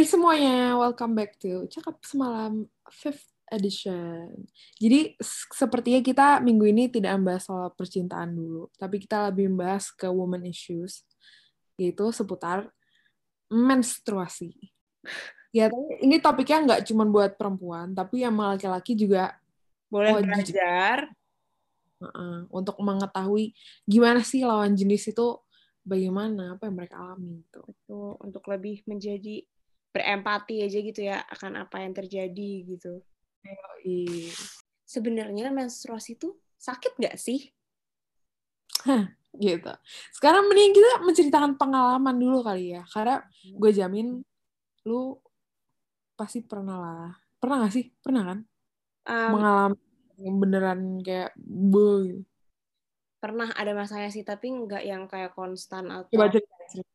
Hai semuanya, welcome back to Cakap Semalam 5th edition. Jadi sepertinya kita minggu ini tidak membahas soal percintaan dulu, tapi kita lebih membahas ke woman issues, yaitu seputar menstruasi. Ya, ini topiknya nggak cuma buat perempuan, tapi yang laki-laki juga boleh belajar uh, untuk mengetahui gimana sih lawan jenis itu bagaimana apa yang mereka alami. Betul, untuk lebih menjadi berempati aja gitu ya akan apa yang terjadi gitu. Sebenarnya menstruasi itu sakit nggak sih? Hah, gitu. Sekarang mending kita menceritakan pengalaman dulu kali ya, karena gue jamin lu pasti pernah lah. Pernah gak sih? Pernah kan? Um, Mengalami beneran kayak bu pernah ada masanya sih tapi nggak yang kayak konstan atau Coba cerita, cerita.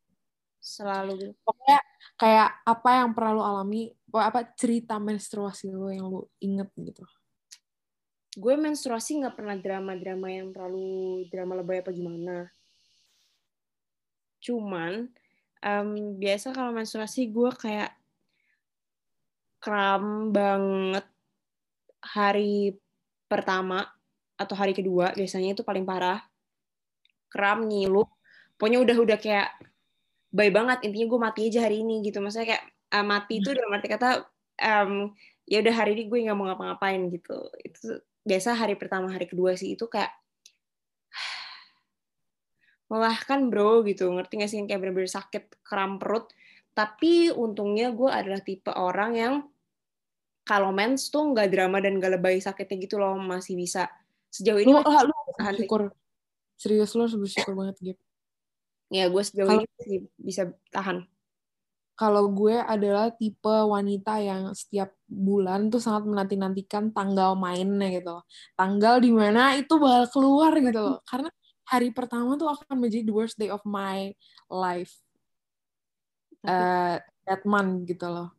Selalu gitu. pokoknya kayak apa yang pernah lu alami apa cerita menstruasi lu yang lu inget gitu. Gue menstruasi nggak pernah drama-drama yang terlalu drama lebay apa gimana. Cuman um, biasa kalau menstruasi gue kayak kram banget hari pertama atau hari kedua biasanya itu paling parah. Kram ngilu pokoknya udah udah kayak baik banget intinya gue mati aja hari ini gitu. Maksudnya kayak uh, mati itu dalam arti kata um, ya udah hari ini gue nggak mau ngapa-ngapain gitu. Itu biasa hari pertama hari kedua sih itu kayak melahkan bro gitu. Ngerti gak sih? Kayak bener-bener sakit kram perut. Tapi untungnya gue adalah tipe orang yang kalau mens tuh nggak drama dan gak lebay sakitnya gitu loh masih bisa. Sejauh ini lu, ah, lu bersyukur. Serius lu harus bersyukur banget gitu ya gue sejauh kalo, ini sih bisa tahan. Kalau gue adalah tipe wanita yang setiap bulan tuh sangat menanti-nantikan tanggal mainnya gitu tanggal di mana itu bakal keluar gitu loh. Karena hari pertama tuh akan menjadi the worst day of my life. Uh, that month gitu loh.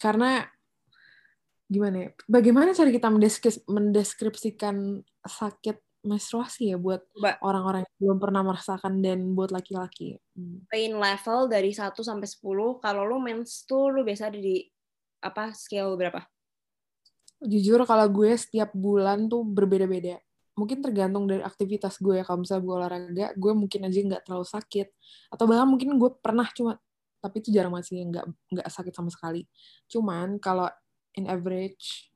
Karena gimana ya? Bagaimana cara kita mendeskripsikan sakit menstruasi ya buat orang-orang yang belum pernah merasakan dan buat laki-laki? Hmm. Pain level dari 1 sampai 10, kalau lu mens tuh lu biasa ada di apa scale berapa? Jujur kalau gue setiap bulan tuh berbeda-beda. Mungkin tergantung dari aktivitas gue. Kalau misalnya gue olahraga, gue mungkin aja nggak terlalu sakit. Atau bahkan mungkin gue pernah cuma tapi itu jarang masih nggak nggak sakit sama sekali. Cuman kalau in average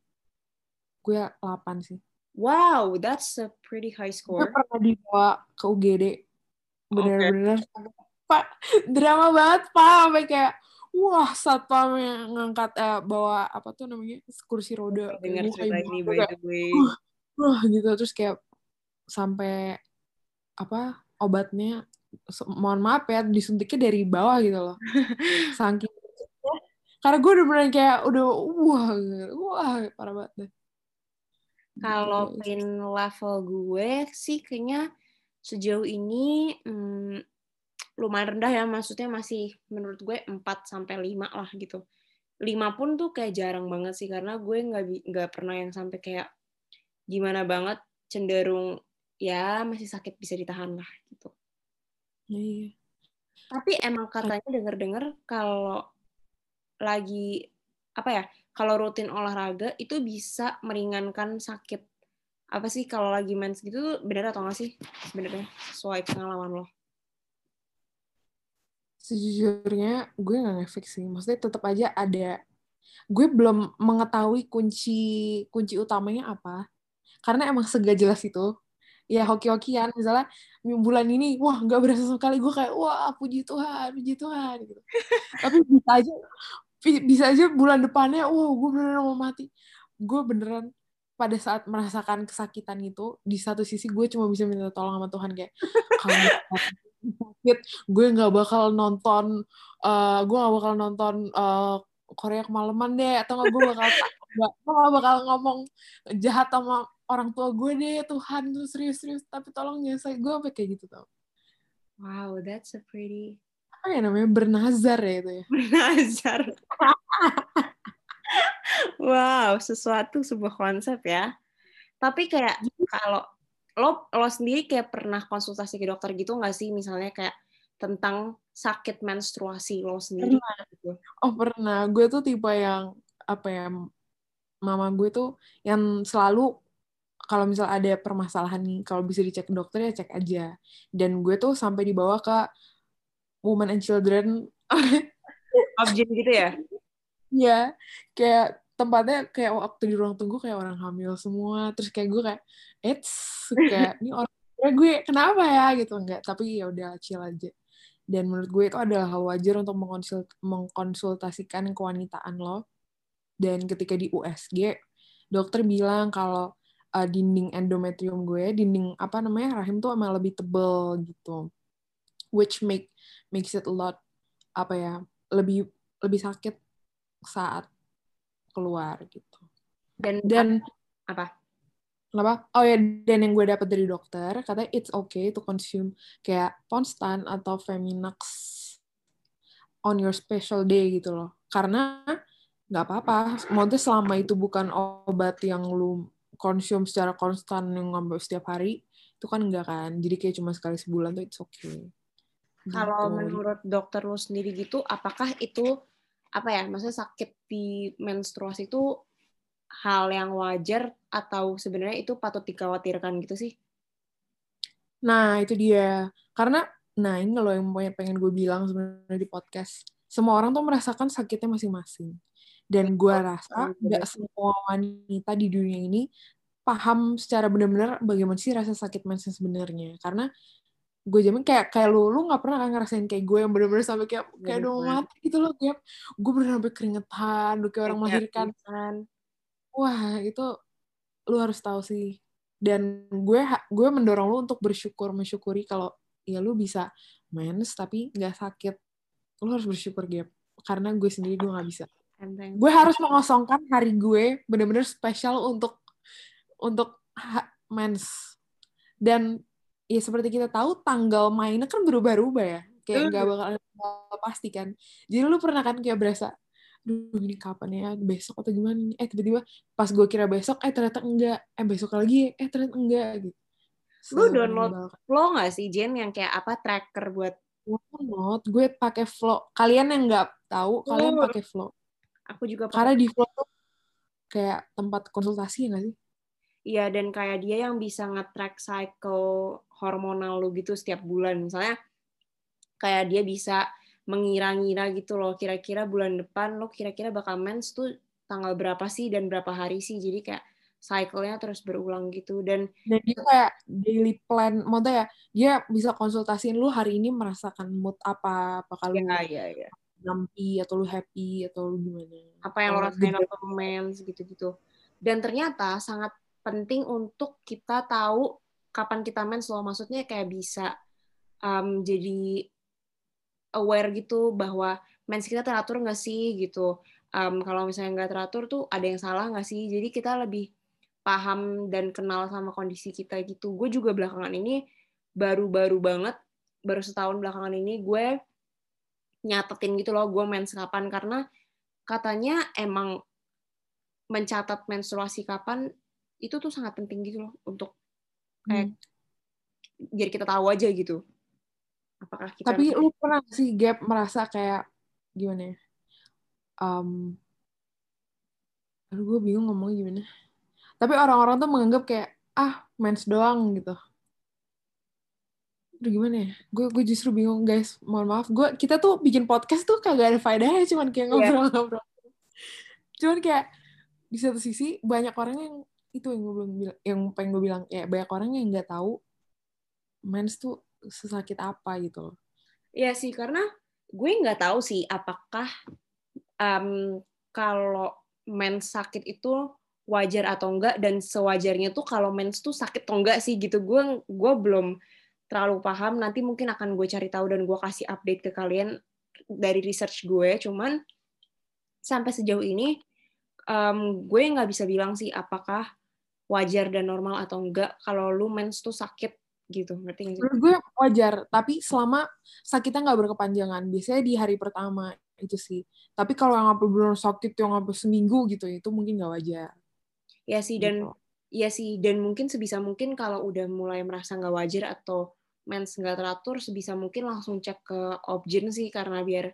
gue 8 sih. Wow, that's a pretty high score. Gue pernah dibawa ke UGD. Bener-bener. Okay. Pak, drama banget, Pak. Sampai kayak, wah, satpam yang ngangkat, eh, bawa, apa tuh namanya, kursi roda. Dengar cerita ini, by the way. Wah, gitu. Terus kayak, sampai, apa, obatnya, mohon maaf ya, disuntiknya dari bawah gitu loh. Saking karena gue udah bener kayak udah wah wah parah banget deh kalau pain level gue sih kayaknya sejauh ini hmm, lumayan rendah ya maksudnya masih menurut gue 4 sampai 5 lah gitu. 5 pun tuh kayak jarang banget sih karena gue nggak nggak pernah yang sampai kayak gimana banget cenderung ya masih sakit bisa ditahan lah gitu. Iya. Tapi emang katanya denger-dengar kalau lagi apa ya kalau rutin olahraga itu bisa meringankan sakit apa sih kalau lagi mens gitu benar atau nggak sih sebenarnya sesuai pengalaman lo? Sejujurnya gue nggak ngefek sih, maksudnya tetap aja ada. Gue belum mengetahui kunci kunci utamanya apa, karena emang segak jelas itu. Ya hoki-hokian, misalnya bulan ini, wah nggak berasa sekali gue kayak wah puji Tuhan, puji Tuhan gitu. Tapi bisa aja bisa aja bulan depannya wow gue beneran mau mati. Gue beneran pada saat merasakan kesakitan itu di satu sisi gue cuma bisa minta tolong sama Tuhan kayak kalau sakit gue nggak bakal nonton uh, gue nggak bakal nonton uh, Korea kemalaman deh atau nggak gue bakal gak bakal ngomong jahat sama orang tua gue deh Tuhan. Tuh serius-serius tapi tolong saya gue apa kayak gitu tau. Wow that's a pretty apa ya namanya bernazar ya itu ya bernazar wow sesuatu sebuah konsep ya tapi kayak kalau lo lo sendiri kayak pernah konsultasi ke dokter gitu nggak sih misalnya kayak tentang sakit menstruasi lo sendiri? Pernah. Gitu? Oh pernah. Gue tuh tipe yang apa ya? Mama gue tuh yang selalu kalau misal ada permasalahan kalau bisa dicek dokter ya cek aja. Dan gue tuh sampai dibawa ke Women and Children. Objek gitu ya? Iya, kayak tempatnya kayak waktu di ruang tunggu kayak orang hamil semua. Terus kayak gue kayak, it's kayak ini orang gue kenapa ya gitu enggak. Tapi ya udah chill aja. Dan menurut gue itu adalah hal wajar untuk mengkonsultasikan kewanitaan lo. Dan ketika di USG, dokter bilang kalau uh, dinding endometrium gue, dinding apa namanya rahim tuh emang lebih tebel gitu, which make makes it a lot apa ya lebih lebih sakit saat keluar gitu. Dan dan apa? Apa? Oh ya, dan yang gue dapat dari dokter katanya it's okay to consume kayak Ponstan atau Feminax on your special day gitu loh. Karena nggak apa-apa. Maksudnya selama itu bukan obat yang lu konsum secara konstan yang ngambil setiap hari itu kan enggak kan jadi kayak cuma sekali sebulan tuh it's okay kalau gitu. menurut dokter lu sendiri gitu apakah itu apa ya maksudnya sakit di menstruasi itu hal yang wajar atau sebenarnya itu patut dikhawatirkan gitu sih? Nah itu dia. Karena nah ini loh yang pengen gue bilang sebenarnya di podcast. Semua orang tuh merasakan sakitnya masing-masing. Dan gue rasa nggak semua wanita di dunia ini paham secara benar-benar bagaimana sih rasa sakit mens sebenarnya. Karena gue jamin kayak kayak lu lu nggak pernah kan ngerasain kayak gue yang bener-bener sampai kayak kayak udah mati gitu loh kayak gue bener sampai keringetan lu kayak orang melahirkan wah itu lu harus tahu sih. Dan gue gue mendorong lu untuk bersyukur mensyukuri kalau ya lu bisa mens tapi nggak sakit. Lu harus bersyukur Gap. Karena gue sendiri gue nggak bisa. Gue harus mengosongkan hari gue bener-bener spesial untuk untuk mens dan ya seperti kita tahu tanggal mainnya kan berubah-ubah ya. Kayak nggak bakal pasti kan. Jadi lu pernah kan kayak berasa duh ini kapan ya? Besok atau gimana eh tiba-tiba pas gue kira besok eh ternyata enggak. Eh besok lagi. Eh ternyata enggak gitu. Lu download flow nggak sih Jen yang kayak apa tracker buat download. Gue pakai flow. Kalian yang nggak tahu kalian pakai flow. Aku juga pake. karena di flow tuh kayak tempat konsultasi nggak sih? Iya, dan kayak dia yang bisa nge-track cycle hormonal lu gitu setiap bulan. Misalnya kayak dia bisa mengira-ngira gitu loh, kira-kira bulan depan lo kira-kira bakal mens tuh tanggal berapa sih dan berapa hari sih. Jadi kayak cycle-nya terus berulang gitu dan dan dia kayak daily plan maksudnya ya dia bisa konsultasiin lu hari ini merasakan mood apa apa kalau ya, ya, ya. nampi atau lu happy atau lu gimana apa yang lo rasain waktu mens gitu-gitu dan ternyata sangat penting untuk kita tahu kapan kita mens loh. Maksudnya kayak bisa um, jadi aware gitu bahwa mens kita teratur nggak sih gitu. Um, kalau misalnya nggak teratur tuh ada yang salah nggak sih? Jadi kita lebih paham dan kenal sama kondisi kita gitu. Gue juga belakangan ini baru-baru banget, baru setahun belakangan ini gue nyatetin gitu loh gue mens kapan karena katanya emang mencatat menstruasi kapan itu tuh sangat penting gitu loh untuk kayak hmm. biar kita tahu aja gitu apakah kita tapi lu pernah sih gap merasa kayak gimana ya um, aduh gue bingung ngomongnya gimana tapi orang-orang tuh menganggap kayak ah mens doang gitu Aduh gimana ya? Gue gue justru bingung guys. Mohon maaf. Gue kita tuh bikin podcast tuh kagak ada faedahnya, cuman kayak iya. ngobrol-ngobrol. Yeah. Cuman kayak di satu sisi banyak orang yang itu yang gue belum bilang yang pengen gue bilang ya banyak orang yang nggak tahu mens tuh sesakit apa gitu loh. Iya sih karena gue nggak tahu sih apakah um, kalau mens sakit itu wajar atau enggak dan sewajarnya tuh kalau mens tuh sakit atau enggak sih gitu. Gue gue belum terlalu paham. Nanti mungkin akan gue cari tahu dan gue kasih update ke kalian dari research gue. Cuman sampai sejauh ini um, gue nggak bisa bilang sih apakah wajar dan normal atau enggak kalau lu mens tuh sakit gitu ngerti nggak sih? gue wajar tapi selama sakitnya nggak berkepanjangan biasanya di hari pertama itu sih tapi kalau yang apa benar sakit yang apa seminggu gitu itu mungkin nggak wajar ya sih dan gitu. ya sih dan mungkin sebisa mungkin kalau udah mulai merasa nggak wajar atau mens nggak teratur sebisa mungkin langsung cek ke obgyn sih karena biar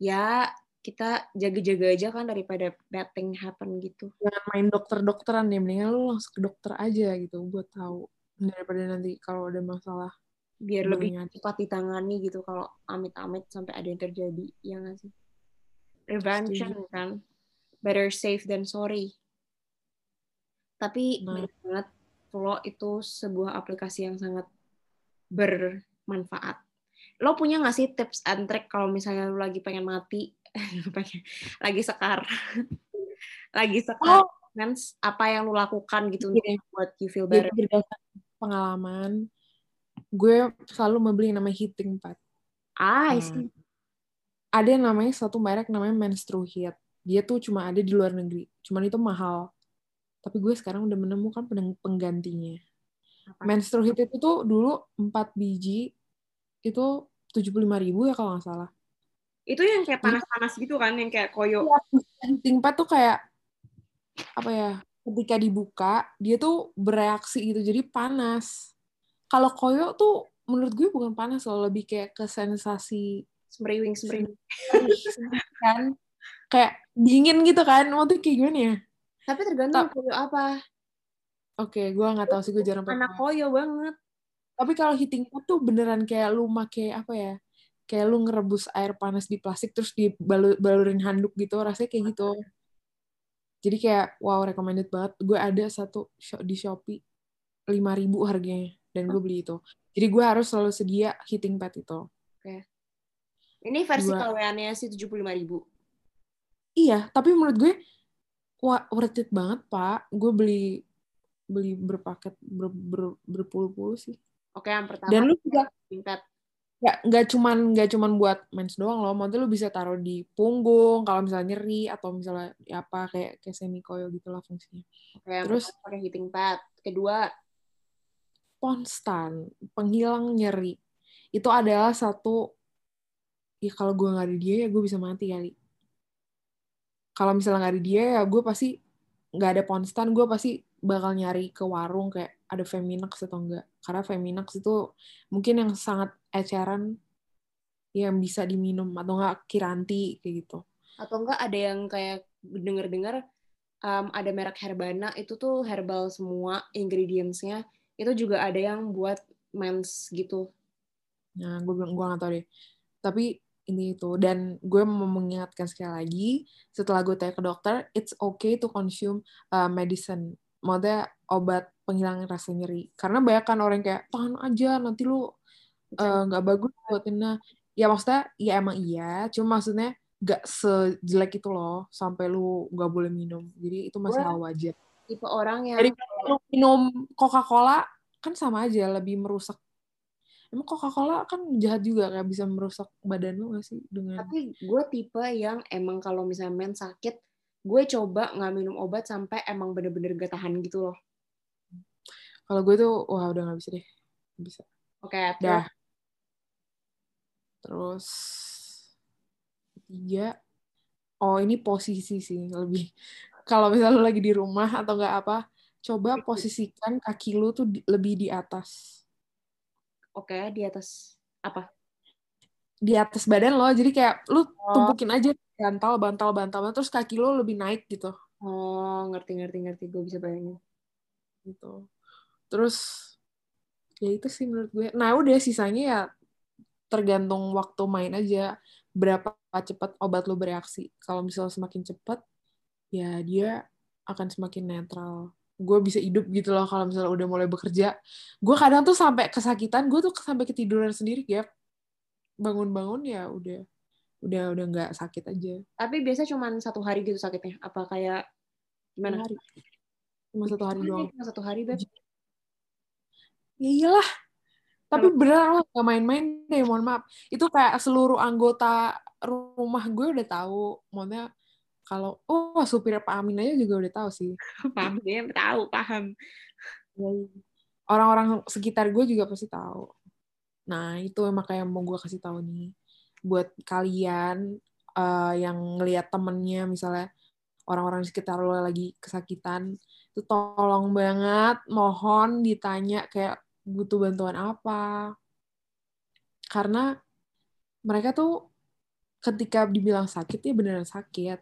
ya kita jaga-jaga aja kan daripada bad thing happen gitu. Jangan main dokter-dokteran deh, mendingan lu langsung ke dokter aja gitu buat tahu. Daripada nanti kalau ada masalah biar lebih cepat ditangani gitu kalau amit-amit sampai ada yang terjadi ya nggak sih? Prevention Setuju. kan. Better safe than sorry. Tapi nah. banget Flow itu sebuah aplikasi yang sangat bermanfaat. Lo punya nggak sih tips and trick kalau misalnya lo lagi pengen mati lagi sekar lagi sekar oh. kan apa yang lo lakukan gitu yeah. buat you feel better pengalaman gue selalu membeli yang namanya heating pad. Ah, nah, ada yang namanya satu merek namanya Menstru Heat. Dia tuh cuma ada di luar negeri. Cuman itu mahal. Tapi gue sekarang udah menemukan penggantinya. Apa? Menstru Heat itu tuh dulu 4 biji itu 75 ribu ya kalau nggak salah. Itu yang kayak panas-panas gitu kan, yang kayak koyo. Ya, heating pad tuh kayak apa ya? Ketika dibuka, dia tuh bereaksi gitu, jadi panas. Kalau koyo tuh menurut gue bukan panas loh lebih kayak ke sensasi semriwing semriwing kan? Kayak dingin gitu kan waktu kayak gimana ya? Tapi tergantung Ta koyo apa. Oke okay, gue nggak tahu sih gue jarang pakai. anak koyo banget. Tapi kalau heating pad tuh beneran kayak lu make apa ya kayak lu ngerebus air panas di plastik terus dibalurin handuk gitu rasanya kayak gitu. Jadi kayak wow recommended banget. Gue ada satu di shopee lima ribu harganya dan gue beli itu. Jadi gue harus selalu sedia heating pad itu. Oke. Okay. ini versi KWA-nya sih tujuh puluh lima ribu? Iya tapi menurut gue wah worth it banget pak. Gue beli beli berpaket ber, ber, berpuluh-puluh sih. Oke yang pertama dan lu juga tingkat nggak nggak cuman nggak cuman buat mens doang loh maksudnya lu bisa taruh di punggung kalau misalnya nyeri atau misalnya ya apa kayak kayak semi koyo gitulah fungsinya oke, terus pakai heating pad kedua Ponstan, penghilang nyeri. Itu adalah satu, ya kalau gue nggak ada dia ya gue bisa mati kali. Kalau misalnya nggak ada dia ya gue pasti nggak ada Ponstan, gue pasti bakal nyari ke warung kayak ada Feminax atau enggak. Karena Feminax itu mungkin yang sangat eceran yang bisa diminum atau enggak Kiranti kayak gitu. Atau enggak ada yang kayak denger-dengar um, ada merek Herbana itu tuh herbal semua ingredientsnya itu juga ada yang buat mens gitu. Nah, gue gue gak tau deh. Tapi ini itu dan gue mau mengingatkan sekali lagi setelah gue tanya ke dokter, it's okay to consume uh, medicine. Maksudnya obat penghilang rasa nyeri. Karena banyak kan orang kayak tahan aja nanti lu nggak uh, bagus buat nah ya maksudnya ya emang iya. Cuma maksudnya gak sejelek itu loh sampai lu nggak boleh minum. Jadi itu masih hal wajar. tipe orang yang dari minum Coca-Cola kan sama aja lebih merusak. Emang Coca-Cola kan jahat juga kayak bisa merusak badan lo gak sih dengan tapi gue tipe yang emang kalau misalnya men sakit gue coba nggak minum obat sampai emang bener-bener gak tahan gitu loh. Kalau gue tuh wah udah nggak bisa deh. Bisa. Oke okay, dah terus tiga oh ini posisi sih lebih kalau misalnya lu lagi di rumah atau nggak apa, coba posisikan kaki lu tuh di, lebih di atas. Oke, di atas apa? Di atas badan lo, jadi kayak lu oh. tumpukin aja bantal, bantal, bantal, terus kaki lu lebih naik gitu. Oh, ngerti, ngerti, ngerti. Gue bisa bayangin. Gitu. Terus, ya itu sih menurut gue. Nah, udah sisanya ya tergantung waktu main aja. Berapa cepat obat lo bereaksi. Kalau misalnya semakin cepat, ya dia akan semakin netral. Gue bisa hidup gitu loh kalau misalnya udah mulai bekerja. Gue kadang tuh sampai kesakitan gue tuh sampai ketiduran sendiri ya bangun-bangun ya udah udah udah nggak sakit aja. Tapi biasa cuma satu hari gitu sakitnya? Apa kayak gimana? Hari. Cuma satu hari doang. cuma satu hari beb. Ya iyalah tapi beneran gak main-main deh mohon maaf. Itu kayak seluruh anggota rumah gue udah tahu. Maksudnya kalau oh supir Pak Amin aja juga udah tahu sih. Pak Amin tahu paham. Iya, orang-orang sekitar gue juga pasti tahu. Nah itu makanya mau gue kasih tahu nih. Buat kalian uh, yang ngelihat temennya misalnya orang-orang sekitar lo lagi kesakitan itu tolong banget mohon ditanya kayak butuh bantuan apa. Karena mereka tuh ketika dibilang sakit ya beneran sakit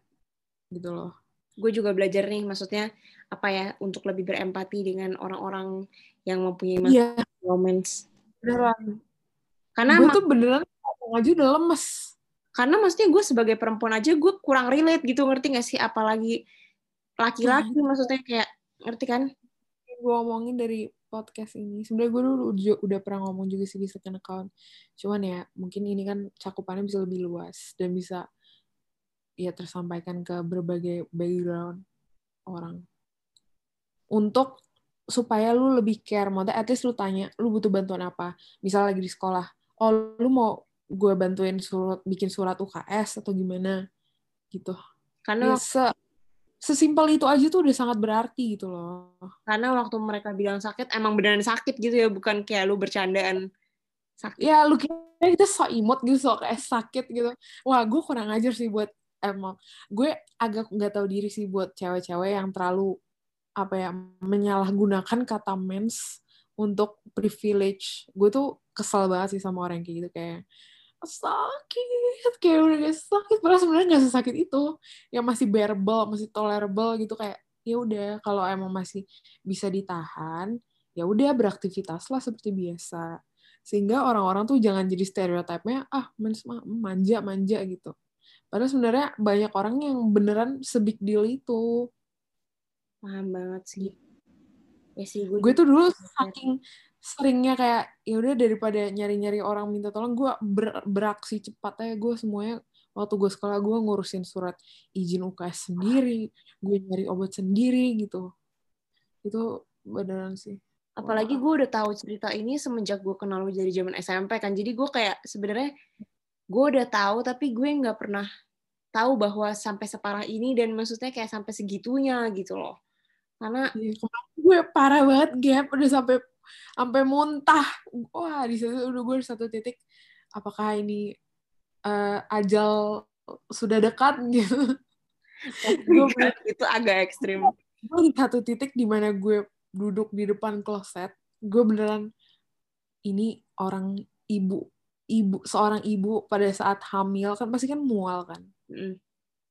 gitu loh. Gue juga belajar nih maksudnya apa ya untuk lebih berempati dengan orang-orang yang mempunyai Iya, romance beneran. karena gue tuh beneran aja udah lemes. karena maksudnya gue sebagai perempuan aja gue kurang relate gitu ngerti gak sih? Apalagi laki-laki maksudnya kayak ngerti kan? Gue ngomongin dari podcast ini. Sebenarnya gue dulu udah, udah pernah ngomong juga sih di second account. Cuman ya mungkin ini kan cakupannya bisa lebih luas dan bisa ya tersampaikan ke berbagai background orang. Untuk supaya lu lebih care, mau at least lu tanya, lu butuh bantuan apa? Misal lagi di sekolah, oh lu mau gue bantuin surat bikin surat UKS atau gimana gitu. karena Ya, se sesimpel itu aja tuh udah sangat berarti gitu loh. karena waktu mereka bilang sakit emang beneran sakit gitu ya bukan kayak lu bercandaan sakit Ya lu kira kita so imut gitu, so kayak sakit gitu. Wah, gue kurang ajar sih buat emang. Gue agak nggak tahu diri sih buat cewek-cewek yang terlalu apa ya menyalahgunakan kata mens untuk privilege. Gue tuh kesel banget sih sama orang yang kayak gitu kayak sakit kayak udah gak sakit. Padahal sebenarnya nggak sesakit itu. Yang masih bearable masih tolerable gitu. Kayak ya udah kalau emang masih bisa ditahan ya udah beraktivitas lah seperti biasa. Sehingga orang-orang tuh jangan jadi stereotipnya ah manja manja gitu. Padahal sebenarnya banyak orang yang beneran sebig deal itu. Paham banget sih. Ya sih gue, gue tuh dulu saking seringnya kayak ya udah daripada nyari-nyari orang minta tolong gue ber- beraksi cepat aja gue semuanya waktu gue sekolah gue ngurusin surat izin UKS sendiri gue nyari obat sendiri gitu. Itu beneran sih. Apalagi gue udah tahu cerita ini semenjak gue kenal lu dari zaman SMP kan jadi gue kayak sebenarnya gue udah tahu tapi gue nggak pernah tahu bahwa sampai separah ini dan maksudnya kayak sampai segitunya gitu loh. Karena Iya, gue parah banget gap udah sampai sampai muntah. Wah di situ udah gue satu titik apakah ini eh, ajal sudah dekat gitu. Gue itu agak ekstrim. Gue di satu titik di mana gue duduk di depan kloset gue beneran ini orang ibu ibu seorang ibu pada saat hamil kan pasti kan mual kan. Mm.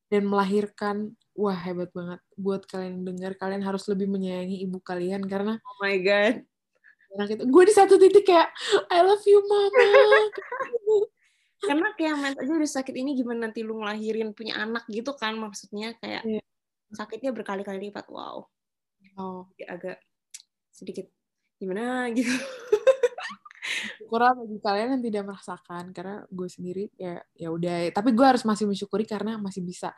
dan melahirkan wah hebat banget. Buat kalian dengar kalian harus lebih menyayangi ibu kalian karena oh my god anak itu gue di satu titik kayak I love you mama. Karena kayak mens aja udah sakit ini gimana nanti lu ngelahirin punya anak gitu kan maksudnya kayak Iya. sakitnya berkali-kali lipat wow. Oh. Agak sedikit gimana gitu. Kurang bagi kalian yang tidak merasakan karena gue sendiri ya ya udah tapi gue harus masih mensyukuri karena masih bisa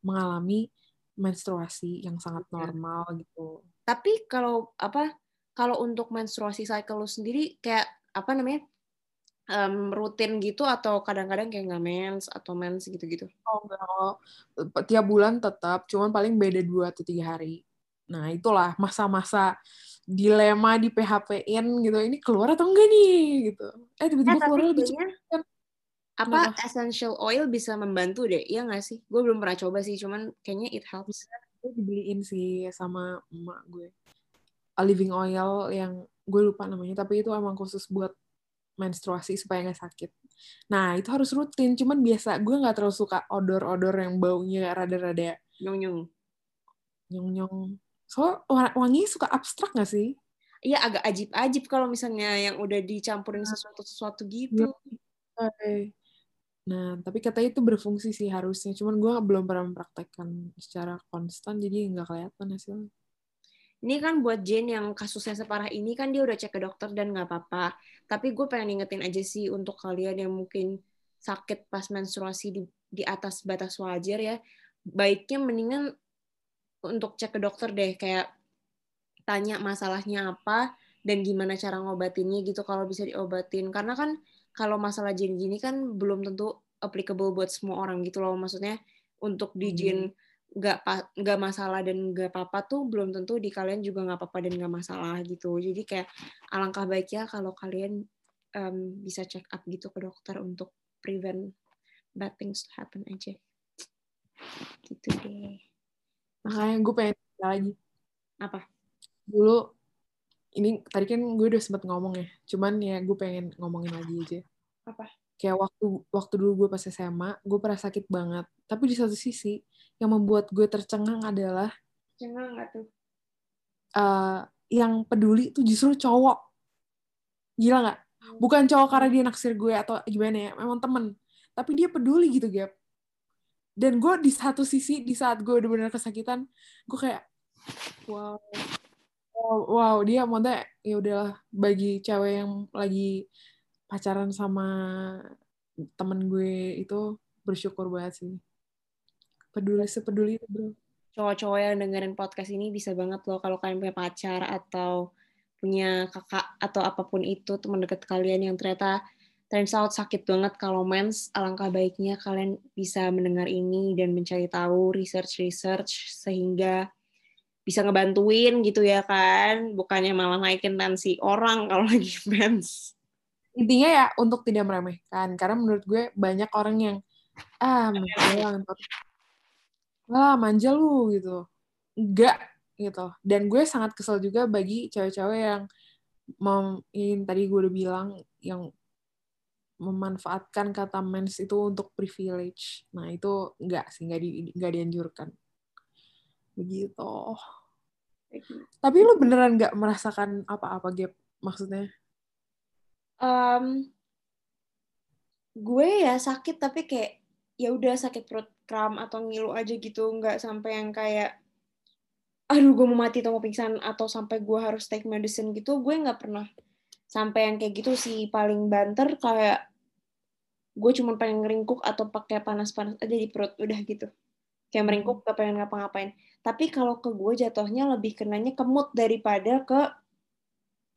mengalami menstruasi yang sangat Iya. normal gitu. Tapi kalau apa kalau untuk menstruasi cycle lu sendiri kayak apa namanya em, rutin gitu atau kadang-kadang kayak nggak mens atau mens gitu-gitu Oh enggak, tiap bulan tetap, cuman paling beda dua atau tiga hari. Nah itulah masa-masa dilema di PHP-in gitu. Ini keluar atau enggak nih gitu. Eh tiba-tiba tapi keluar lebih cepat. apa Kenapa? essential oil bisa membantu deh iya nggak sih gue belum pernah coba sih cuman kayaknya it helps Gue dibeliin sih sama emak gue. A living oil yang gue lupa namanya, tapi itu emang khusus buat menstruasi supaya nggak sakit. Nah itu harus rutin, cuman biasa gue nggak terlalu suka odor-odor yang baunya rada-rada nyung nyung nyong-nyong. So wangi suka abstrak nggak sih? iya agak ajib-ajib kalau misalnya yang udah dicampurin sesuatu-sesuatu gitu Oke. Nah, tapi katanya itu berfungsi sih harusnya. Cuman gue belum pernah mempraktekkan secara konstan, jadi nggak kelihatan hasilnya. Ini kan buat Jane yang kasusnya separah ini kan dia udah cek ke dokter dan nggak apa-apa. Tapi gue pengen ingetin aja sih untuk kalian yang mungkin sakit pas menstruasi di, di atas batas wajar ya, baiknya mendingan untuk cek ke dokter deh, kayak tanya masalahnya apa dan gimana cara ngobatinnya gitu kalau bisa diobatin. Karena kan kalau masalah Jane gini kan belum tentu applicable buat semua orang gitu loh. Maksudnya untuk di Hmm. Nggak nggak masalah dan nggak apa-apa tuh belum tentu di kalian juga nggak apa-apa dan nggak masalah gitu jadi kayak alangkah baiknya kalau kalian em, bisa check up gitu ke dokter untuk prevent bad things to happen aja gitu deh Makanya gue pengen lagi. apa Dulu, ini tadi kan gue udah sempet ngomong ya. Cuman ya gue pengen ngomongin lagi aja. Apa? Kayak waktu waktu dulu gue pas SMA, gue pernah sakit banget. Tapi di satu sisi, yang membuat gue tercengang adalah Cengang nggak tuh? uh, yang peduli tuh justru cowok. Gila nggak? Bukan cowok karena dia naksir gue atau gimana ya, memang temen. Tapi dia peduli gitu, Gap. Dan gue di satu sisi, di saat gue udah benar kesakitan, gue kayak, wow, wow, wow dia mau ya udahlah bagi cewek yang lagi pacaran sama temen gue itu bersyukur banget sih. Peduli sepeduli itu, bro. Cowok-cowok yang dengerin podcast ini bisa banget loh kalau kalian punya pacar atau punya kakak atau apa pun itu teman dekat kalian yang ternyata turns out sakit banget kalau mens alangkah baiknya kalian bisa mendengar ini dan mencari tahu research research sehingga bisa ngebantuin gitu ya kan. Bukannya malah naikin tensi orang kalau lagi mens. Intinya ya untuk tidak meremehkan. Karena menurut gue banyak orang yang ah bilang wah manja lu gitu. Enggak gitu. Dan gue sangat kesel juga bagi cewek-cewek yang mem, ini tadi gue udah bilang yang memanfaatkan kata mens itu untuk privilege. Nah itu enggak sih enggak di enggak dianjurkan. Begitu. Tapi lu beneran nggak merasakan apa-apa gap maksudnya? Um, gue ya sakit tapi kayak ya udah sakit perut kram atau ngilu aja gitu nggak sampai yang kayak aduh gue mau mati atau mau pingsan atau sampai gue harus take medicine gitu gue nggak pernah sampai yang kayak gitu sih. Paling banter kayak gue cuma pengen ngeringkuk atau pakai panas-panas aja di perut udah gitu. Kayak meringkuk gak pengen ngapa-ngapain. Tapi kalau ke gue jatuhnya lebih kenanya ke mood daripada ke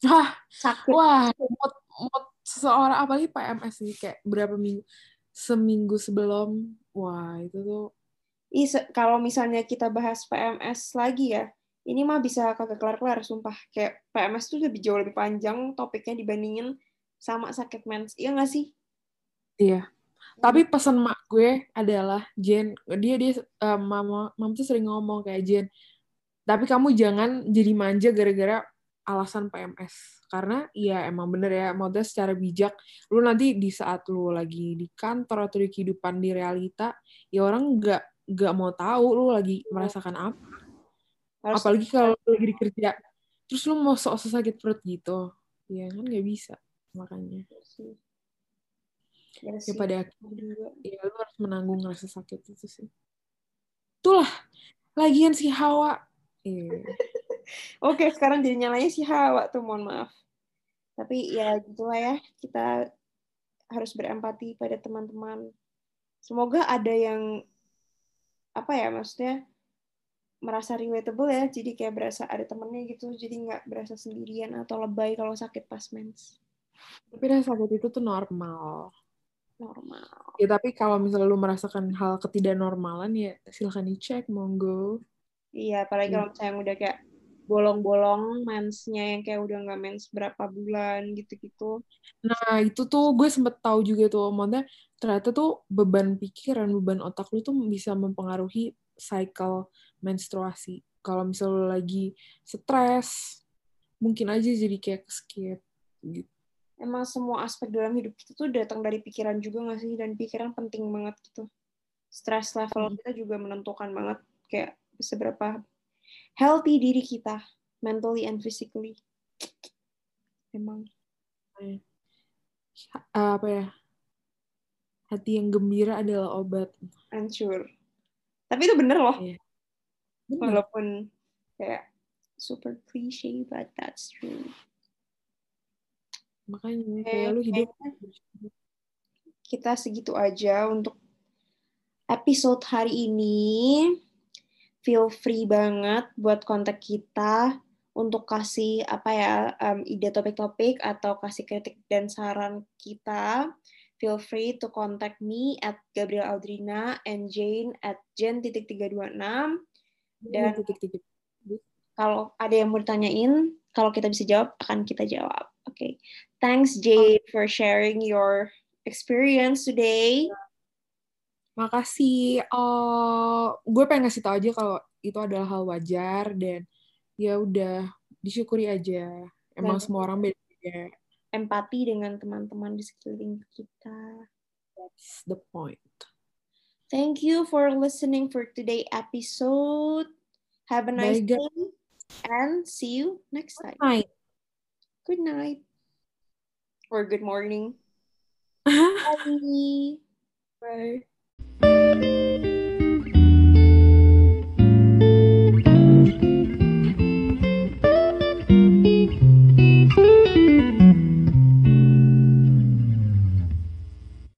wah sakit. wah mood mood seseorang apalagi PMS sih kayak berapa minggu seminggu sebelum wah itu tuh Ih, kalau misalnya kita bahas PMS lagi ya, ini mah bisa kagak kelar-kelar, sumpah. Kayak PMS tuh lebih jauh lebih panjang topiknya dibandingin sama sakit mens. Iya nggak sih? Iya. Tapi pesan mak gue adalah, Jen, dia dia uh, mama mama tuh sering ngomong kayak Jen, tapi kamu jangan jadi manja gara-gara alasan PMS karena ya emang bener ya modal secara bijak lu nanti di saat lu lagi di kantor atau di kehidupan di realita ya orang nggak nggak mau tahu lu lagi iya. merasakan apa. Harus apalagi kalau lu lagi kerja terus lu mau sok sakit perut gitu ya kan nggak bisa makanya. Ya, ya pada akhirnya ya lu harus menanggung rasa sakit itu sih. Itulah lagian si Hawa. Iya. Oke, sekarang jadi nyalanya si Hawa tuh, mohon maaf. Tapi ya gitulah ya, kita harus berempati pada teman-teman. Semoga ada yang apa ya maksudnya merasa relatable ya, jadi kayak berasa ada temennya gitu, jadi nggak berasa sendirian atau lebay kalau sakit pas mens. Tapi rasa sakit itu tuh normal. Normal. Ya tapi kalau misalnya lu merasakan hal ketidaknormalan ya silahkan dicek, monggo. Iya, apalagi kalau misalnya udah kayak bolong-bolong mensnya yang kayak udah nggak mens berapa bulan gitu-gitu. Nah itu tuh gue sempet tahu juga tuh, maksudnya ternyata tuh beban pikiran, beban otak lu tuh bisa mempengaruhi cycle menstruasi. Kalau misal lu lagi stres, mungkin aja jadi kayak skip gitu. Emang semua aspek dalam hidup kita tuh datang dari pikiran juga gak sih? Dan pikiran penting banget gitu. Stress level hmm. kita juga menentukan banget kayak seberapa healthy diri kita mentally and physically. Emang. Apa ya? Hati yang gembira adalah obat. Hancur. Tapi itu bener loh. Yeah. bener. walaupun kayak super cliche but that's true. Makanya kayak lu hidup. kita segitu aja untuk episode hari ini feel free banget buat kontak kita untuk kasih apa ya um, ide topik-topik atau kasih kritik dan saran kita. Feel free to contact me at Gabriel Aldrina and Jane at Jen titik tiga dua enam dan kalau ada yang mau ditanyain, kalau kita bisa jawab akan kita jawab. Oke, okay. thanks Jane for sharing your experience today. Makasih. Uh, gue pengen ngasih tau aja kalau itu adalah hal wajar dan ya udah disyukuri aja. Emang semua orang beda. empati dengan teman-teman di sekeliling kita. That's the point. Thank you for listening for today episode. Have a nice Bye, day and see you next time. Good night. Good night. Or good morning. Bye. Bye. Música